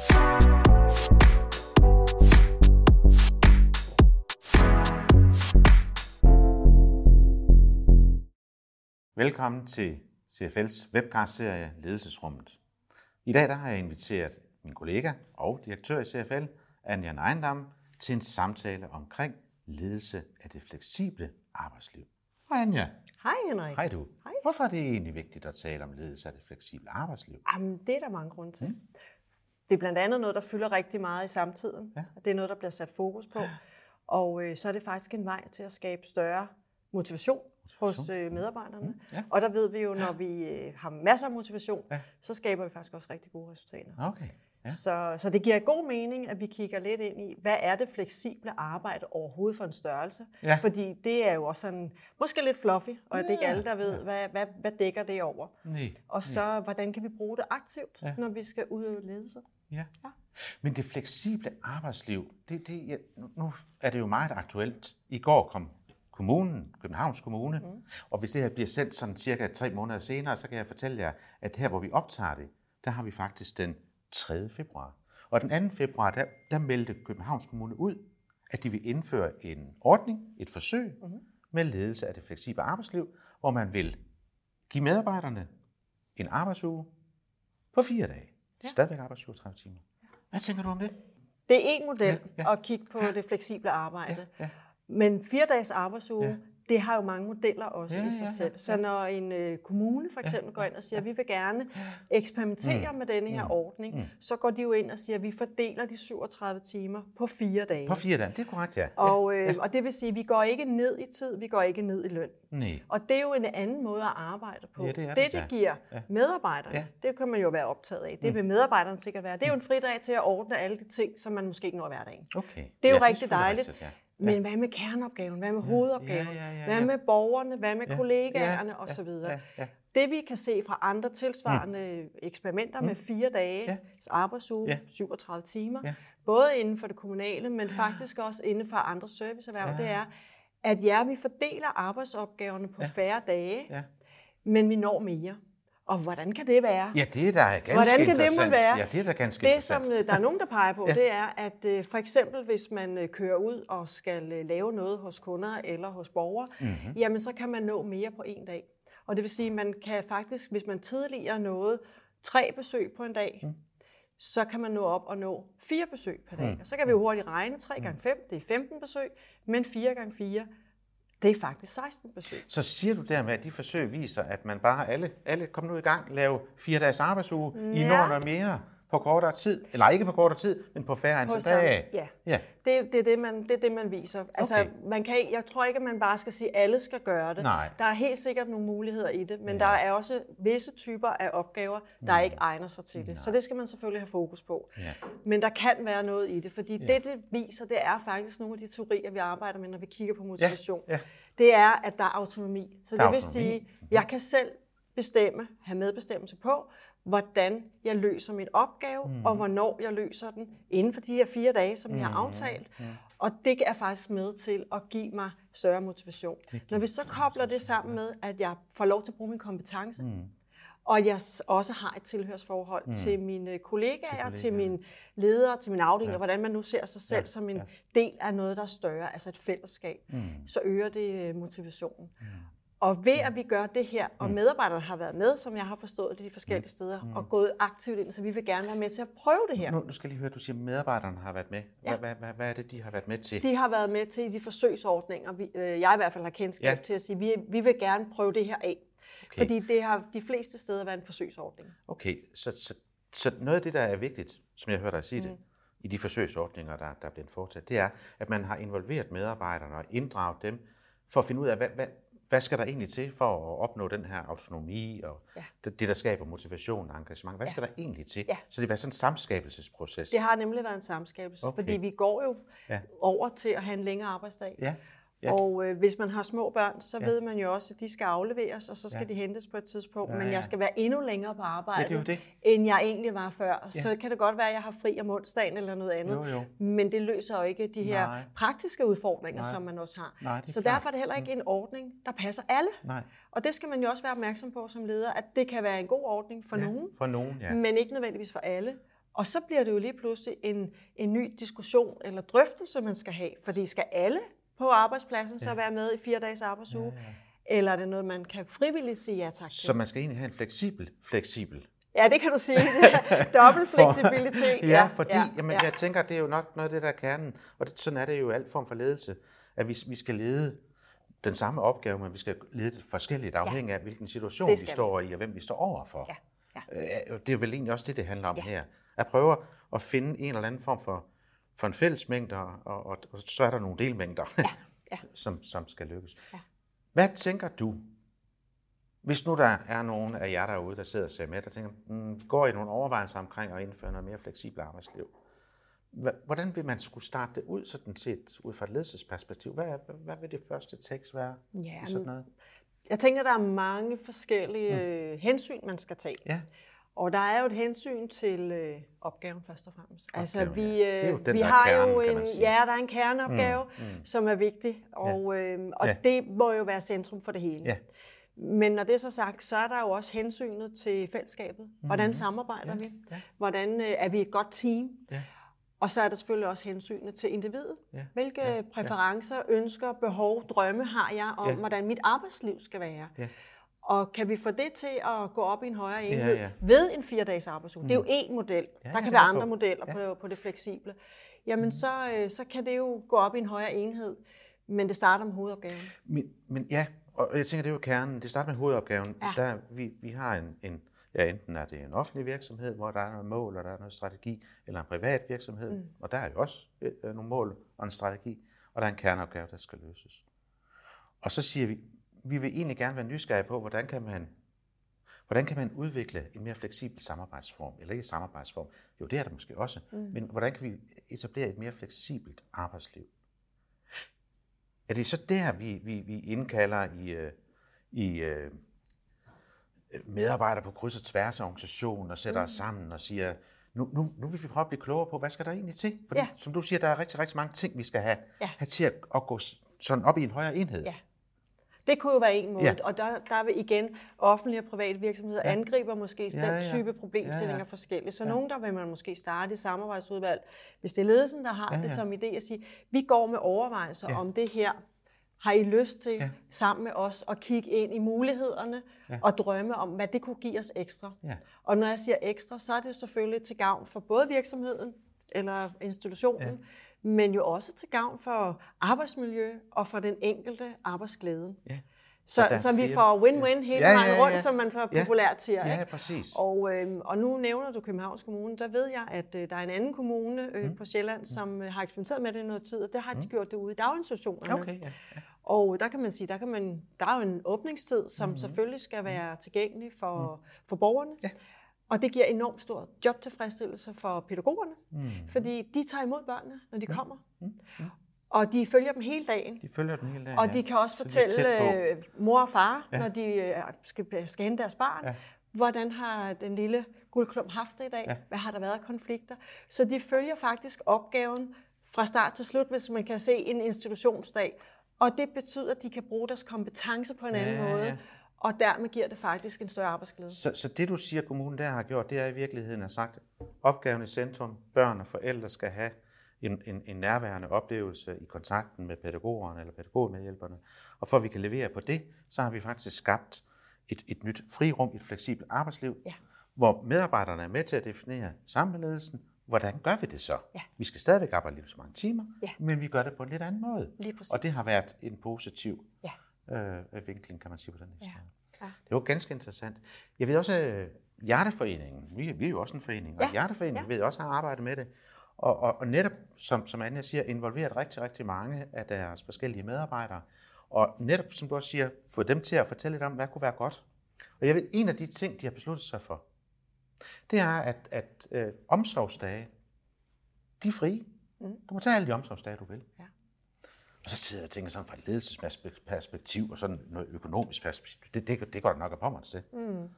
Velkommen til CFL's webcast-serie Ledelsesrummet. I dag der har jeg inviteret min kollega og direktør i CFL, Anja Neindam, til en samtale omkring ledelse af det fleksible arbejdsliv. Hej Anja. Hej Henrik. Hej du. Hej. Hvorfor er det egentlig vigtigt at tale om ledelse af det fleksible arbejdsliv? Jamen, det er der mange grunde til. Mm. Det er blandt andet noget, der fylder rigtig meget i samtiden. Ja. Ja. Det er noget, der bliver sat fokus på. Og øh, så er det faktisk en vej til at skabe større motivation, hos øh, medarbejderne. Mm, ja. Og der ved vi jo, når vi øh, har masser af motivation, Ja. så skaber vi faktisk også rigtig gode resultater. Okay. Ja. Så, så det giver god mening, at vi kigger lidt ind i, hvad er det fleksible arbejde overhovedet for en størrelse? Ja. Fordi det er jo også sådan, måske lidt fluffy, og det er ikke Ja, alle, der ved, ja. hvad, hvad, hvad dækker det over. Nej. Og så, hvordan kan vi bruge det aktivt, Ja. ja. når vi skal udøve ledelse? Ja. Ja. Men det fleksible arbejdsliv, det, det, ja, nu- er det jo meget aktuelt. I går kom kommunen, Københavns Kommune, mm. og hvis det her bliver sendt sådan cirka tre måneder senere, så kan jeg fortælle jer, at her hvor vi optager det, der har vi faktisk den 3. februar. Og den 2. februar, der, der meldte Københavns Kommune ud, at de vil indføre en ordning, et forsøg mm. med ledelse af det fleksible arbejdsliv, hvor man vil give medarbejderne en arbejdsuge på fire dage. Ja. Ja. Stadigvæk arbejde 37 timer. Hvad tænker du om det? Det er en model Ja, ja, ja. ja. at kigge på det fleksible arbejde. ja. Men fire dages arbejdsuge, Ja. Ja. det har jo mange modeller også Ja, ja, i sig ja, ja, selv. Så ja. når en øh, kommune for eksempel ja, går ind og siger, at vi vil gerne eksperimentere Mm. med denne her Mm. ordning, Mm. så går de jo ind og siger, at vi fordeler de 37 timer på fire dage. På fire dage, det er korrekt, ja. Og, øh, og det vil sige, at vi går ikke ned i tid, vi går ikke ned i løn. ja. Nej. Og det er jo en anden måde at arbejde på. Ja, det er det, det, ja. det giver Ja. medarbejderne, Ja. det kan man jo være optaget af. Det vil medarbejderne sikkert være. Det er jo en fridag til at ordne alle de ting, som man måske ikke når hverdagen. Okay. Det er jo ja, rigtig selvfølgelig dejligt. rigtigt, ja. Men hvad med kerneopgaven? Hvad med hovedopgaven? ja, ja, ja, Hvad ja. med borgerne? Hvad med Ja, kollegaerne? ja, og ja, så videre. Ja, ja. Det vi kan se fra andre tilsvarende eksperimenter med fire dage Ja. arbejdsuge, Ja. 37 timer, Ja. både inden for det kommunale, men faktisk også inden for andre serviceerhverv, Ja. det er, at ja, vi fordeler arbejdsopgaverne på Ja. færre dage, Ja. men vi når mere. Og hvordan kan det være? ja, det er da ganske Hvordan kan det interessant. være? Ja, det er da ganske Det, som øh, der er nogen, der peger på, Ja. det er, at øh, for eksempel hvis man øh, kører ud og skal lave noget hos kunder eller hos borgere, Mhm. jamen så kan man nå mere på en dag. Og det vil sige, at man kan faktisk, hvis man tidligere nåede tre besøg på en dag, Mm. så kan man nå op og nå fire besøg per dag. Mm. Og så kan vi jo hurtigt regne, 3 gange 5, det er 15 besøg, men 4 gange 4, det er faktisk 16 besøg. Så siger du dermed, at de forsøg viser, at man bare alle, alle kom nu i gang, lave fire dages arbejdsuge, I Ja. når noget mere på kortere tid. Eller ikke på kortere tid, men på færre antal dage. Ja, Ja. det, det, er det, man, det er det, man viser. Altså, Okay. man kan, jeg tror ikke, at man bare skal sige, at alle skal gøre det. Nej. Der er helt sikkert nogle muligheder i det, men Ja. ja. der er også visse typer af opgaver, der Mm. ikke egner sig til det. Så det skal man selvfølgelig have fokus på. Ja. Men der kan være noget i det, fordi Ja. det, det viser, det er faktisk nogle af de teorier, vi arbejder med, når vi kigger på motivation. ja. Det er, at der er autonomi. Så Der er det vil autonomi. sige, jeg kan selv bestemme, have medbestemmelse på, hvordan jeg løser min opgave, Mm. mm. og hvornår jeg løser den inden for de her fire dage, som vi har aftalt. Mm. Og det er faktisk med til at give mig større motivation. Når vi så kobler det sammen med, at jeg får lov til at bruge min kompetence, Mm. og jeg også har et tilhørsforhold Mm. mm. til mine kollegaer, Til til, kollegaerne. mine ledere, til min afdeling, Ja. og hvordan man nu ser sig selv Ja, som en ja. del af noget, der er større, altså et fællesskab, Mm. så øger det øh, motivationen. Mm. Og ved at vi gør det her, og Mm. medarbejderne har været med, som jeg har forstået det de forskellige steder, Mm. og gået aktivt ind, så vi vil gerne være med til at prøve det her. Nu, nu skal jeg lige høre, du siger, at medarbejderne har været med. Hvad, Ja. hvad, hvad, hvad er det, de har været med til? De har været med til i de forsøgsordninger, vi, øh, jeg i hvert fald har kendskab Ja. til at sige, vi, vi vil gerne prøve det her af. Okay. Fordi det har de fleste steder været en forsøgsordning. Okay, så, så, så noget af det, der er vigtigt, som jeg hørte dig sige det, Mm. i de forsøgsordninger, der, der er blevet foretaget, det er, at man har involveret medarbejderne og inddraget dem for at finde ud af, hvad, hvad, hvad skal der egentlig til for at opnå den her autonomi og Ja. det, det, der skaber motivation og engagement. Hvad Ja. skal der egentlig til? Ja. Så det var sådan en samskabelsesproces. Det har nemlig været en samskabelse, Okay. fordi vi går jo ja. over til at have en længere arbejdsdag. Ja. Ja. Ja. Og øh, hvis man har små børn, så Ja. ja. ved man jo også, at de skal afleveres, og så skal Ja. ja. de hentes på et tidspunkt. Ja, Ja, Men ja. jeg skal være endnu længere på ja, arbejde, det er jo det. end jeg egentlig var før. Ja. Så kan det godt være, at jeg har fri om onsdagen eller noget andet. Jo, jo. Men det løser jo ikke de her Nej. praktiske udfordringer, Nej. som man også har. Nej, det så klart. derfor er det heller ikke en ordning, der passer alle. Nej. Og det skal man jo også være opmærksom på som leder, at det kan være en god ordning for ja. nogen, For nogen, ja. men ikke nødvendigvis for alle. Og så bliver det jo lige pludselig en, en ny diskussion eller drøftelse, man skal have. Fordi skal alle på arbejdspladsen så være med i fire dages arbejdsuge? Ja, ja. Eller er det noget, man kan frivilligt sige ja tak til? Så man skal egentlig have en fleksibel, fleksibel Ja, det kan du sige. Dobbelt fleksibilitet. ja, fordi ja, jamen, ja. jeg tænker, det er jo nok noget af det, der er kernen. Og det, sådan er det jo alt form for ledelse. At vi, vi skal lede den samme opgave, men vi skal lede det forskelligt afhængig ja. af, hvilken situation vi står i, og hvem vi står overfor. Ja. Ja. Øh, det er vel egentlig også det, det handler om ja. her. At prøve at finde en eller anden form for, for en fællesmængde, og, og, og så er der nogle delmængder, ja. Ja. som, som skal lykkes. Ja. Hvad tænker du, hvis nu der er nogen af jer derude, der sidder og ser med, der tænker, mm, går i nogle overvejelser omkring at indføre noget mere fleksibelt arbejdsliv, hvordan vil man skulle starte det ud, sådan set, ud fra et ledelsesperspektiv? Hvad, hvad vil det første tekst være ja, i sådan noget? Jeg tænker, der er mange forskellige mm. Øh, hensyn, man skal tage. Ja. Og der er jo et hensyn til øh, opgaven først og fremmest. Opgaven, altså vi, øh, ja. jo den, vi har kerne, jo en, ja, der er en kerneopgave, mm, mm. som er vigtig, og, ja. øh, og ja. det må jo være centrum for det hele. Ja. Men når det er så sagt, så er der jo også hensynet til fællesskabet. Hvordan mm-hmm. samarbejder ja. vi? Ja. Hvordan øh, er vi et godt team? Ja. Og så er der selvfølgelig også hensynet til individet. Ja. Hvilke ja. præferencer, ønsker, behov, drømme har jeg om, ja. hvordan mit arbejdsliv skal være? Ja. Og kan vi få det til at gå op i en højere enhed ja, ja. ved en fire-dages arbejdsuge? Mm. Det er jo én model. Ja, der kan være andre på. modeller ja. på, på det fleksible. Jamen, mm. så, øh, så kan det jo gå op i en højere enhed. Men det starter med hovedopgaven. Men, men ja, og jeg tænker, det er jo kernen. Det starter med hovedopgaven. Ja. Der, vi, vi har en, en, ja, enten er det en offentlig virksomhed, hvor der er noget mål, og der er noget strategi, eller en privat virksomhed, mm. og der er jo også øh, nogle mål og en strategi, og der er en kerneopgave, der skal løses. Og så siger vi, vi vil egentlig gerne være nysgerrige på, hvordan kan man, hvordan kan man udvikle en mere fleksibel samarbejdsform, eller ikke samarbejdsform, jo det er der måske også, mm. men hvordan kan vi etablere et mere fleksibelt arbejdsliv? Er det så der, vi, vi, vi indkalder i, øh, i øh, medarbejdere på kryds og tværs af organisationen og sætter mm. os sammen og siger, nu, nu, nu vil vi prøve at blive klogere på, hvad skal der egentlig til? For ja. som du siger, der er rigtig, rigtig mange ting, vi skal have, ja. have til at, at gå sådan op i en højere enhed. Ja. Det kunne jo være en måde, ja. og der, der vil igen offentlige og private virksomheder ja. angriber måske ja, den type ja. problemstillinger ja, ja. forskelligt. Så ja. nogen, der vil man måske starte i samarbejdsudvalg, hvis det er ledelsen, der har ja, ja. det som idé at sige, vi går med overvejelser ja. om det her. Har I lyst til ja. sammen med os at kigge ind i mulighederne ja. og drømme om, hvad det kunne give os ekstra? Ja. Og når jeg siger ekstra, så er det selvfølgelig til gavn for både virksomheden eller institutionen, ja men jo også til gavn for arbejdsmiljø og for den enkelte arbejdsglæde. Ja. Så, så, så vi får win-win ja. hele ja, vejen rundt, ja, ja. som man så populært siger. Ja, ja præcis. Og, øh, og nu nævner du Københavns Kommune. Der ved jeg, at øh, der er en anden kommune øh, mm. på Sjælland, som øh, har eksperimenteret med det i noget tid, og det har mm. de gjort det ude i daginstitutionerne. Okay, ja, ja. Og der kan man sige, der, kan man, der er jo en åbningstid, som mm. selvfølgelig skal være tilgængelig for, mm. for borgerne. Ja. Og det giver enormt stor jobtilfredsstillelse for pædagogerne, mm. fordi de tager imod børnene, når de ja. kommer. Mm. Mm. Og de følger dem hele dagen. De følger dem hele dagen, Og de kan også Så fortælle øh, mor og far, ja. når de øh, skal, skal hente deres barn, ja. hvordan har den lille guldklump haft det i dag? Ja. Hvad har der været af konflikter? Så de følger faktisk opgaven fra start til slut, hvis man kan se en institutionsdag. Og det betyder, at de kan bruge deres kompetence på en ja, anden måde. Ja og dermed giver det faktisk en større arbejdsglæde. Så, så det du siger, kommunen der har gjort, det er i virkeligheden at sagt, opgaven i centrum, børn og forældre skal have en, en, en nærværende oplevelse i kontakten med pædagogerne eller pædagogmedhjælperne. Og for at vi kan levere på det, så har vi faktisk skabt et, et nyt frirum, et fleksibelt arbejdsliv, ja. hvor medarbejderne er med til at definere sammen med ledelsen, hvordan gør vi det så? Ja. Vi skal stadigvæk arbejde lige så mange timer, ja. men vi gør det på en lidt anden måde. Og det har været en positiv ja øh, vinkling, kan man sige på den historie. Ja. Ja. Det var ganske interessant. Jeg ved også, at Hjerteforeningen, vi, vi er jo også en forening, ja. og Hjerteforeningen ja. ved også har arbejdet med det. Og, og, og netop, som, som Anja siger, involveret rigtig, rigtig mange af deres forskellige medarbejdere. Og netop, som du også siger, få dem til at fortælle lidt om, hvad kunne være godt. Og jeg ved, en af de ting, de har besluttet sig for, det er, at, at øh, omsorgsdage, de er frie. Mm. Du må tage alle de omsorgsdage, du vil. Og så sidder jeg og tænker sådan fra et ledelsesperspektiv og sådan noget økonomisk perspektiv, det, det, det går nok på mig til. Mm.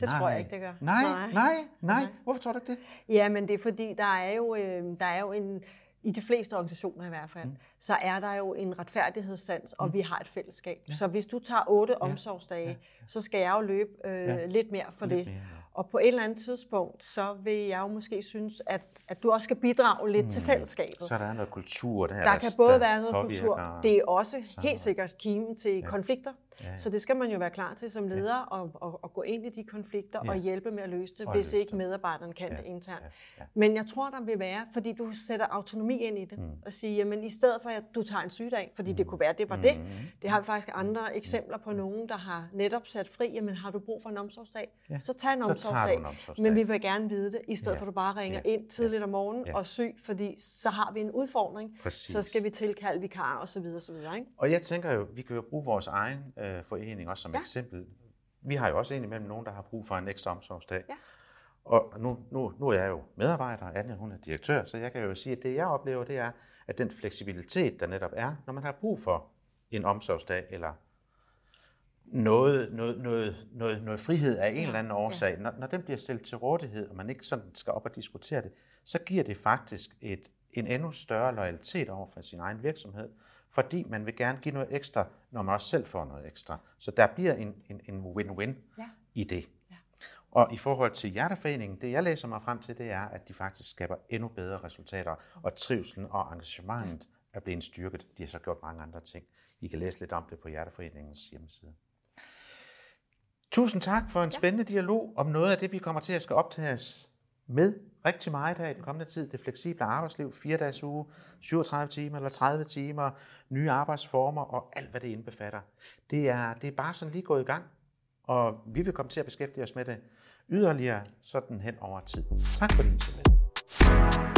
Det nej. tror jeg ikke, det gør. Nej, nej, nej, nej. Hvorfor tror du ikke det? Ja, men det er fordi, der er jo, øh, der er jo en, i de fleste organisationer i hvert fald, mm. så er der jo en retfærdighedssans, og mm. vi har et fællesskab. Ja. Så hvis du tager otte ja. omsorgsdage, ja. Så skal jeg jo løbe øh, ja. lidt mere for lidt det. Mere. Og på et eller andet tidspunkt, så vil jeg jo måske synes, at, at du også skal bidrage lidt mm. til fællesskabet. Så der er noget kultur der. Der, der kan både der være noget kultur. Det er også helt sikkert kimen til ja. konflikter. Ja. Så det skal man jo være klar til som leder ja. og, og, og gå ind i de konflikter ja. og hjælpe med at løse det, og hvis ikke medarbejderen kan ja. det internt. Ja. Ja. Men jeg tror, der vil være, fordi du sætter autonomi ind i det, mm. og siger, jamen i stedet for at du tager en sygdag, fordi mm. det kunne være, det var mm. det. Det har vi faktisk andre mm. eksempler på nogen, der har netop sat fri, jamen har du brug for en omsorgsdag, ja. så tag en omsorgsdag. En omsorgsdag. Men vi vil gerne vide det, i stedet ja. for at du bare ringer ja. ind tidligt om morgenen ja. og syg, fordi så har vi en udfordring. Præcis. Så skal vi tilkalde vikar og så videre, så videre. Ikke? Og jeg tænker jo, vi kan jo bruge vores egen øh, forening også som ja. eksempel. Vi har jo også indimellem nogen, der har brug for en ekstra omsorgsdag. Ja. Og nu, nu, nu er jeg jo medarbejder, Anja hun er direktør, så jeg kan jo sige, at det jeg oplever, det er, at den fleksibilitet, der netop er, når man har brug for en omsorgsdag eller noget, noget, noget, noget, noget frihed af en ja, eller anden årsag, ja. når, når den bliver stillet til rådighed, og man ikke sådan skal op og diskutere det, så giver det faktisk et, en endnu større loyalitet over for sin egen virksomhed, fordi man vil gerne give noget ekstra, når man også selv får noget ekstra. Så der bliver en, en, en win-win ja. i det. Ja. Og i forhold til Hjerteforeningen, det jeg læser mig frem til, det er, at de faktisk skaber endnu bedre resultater, og trivselen og engagementet er blevet styrket. De har så gjort mange andre ting. I kan læse lidt om det på Hjerteforeningens hjemmeside. Tusind tak for en spændende dialog om noget af det, vi kommer til at skal optages med rigtig meget her i den kommende tid. Det fleksible arbejdsliv, fire dages uge, 37 timer eller 30 timer, nye arbejdsformer og alt, hvad det indbefatter. Det er, det er bare sådan lige gået i gang, og vi vil komme til at beskæftige os med det yderligere sådan hen over tid. Tak fordi I så med.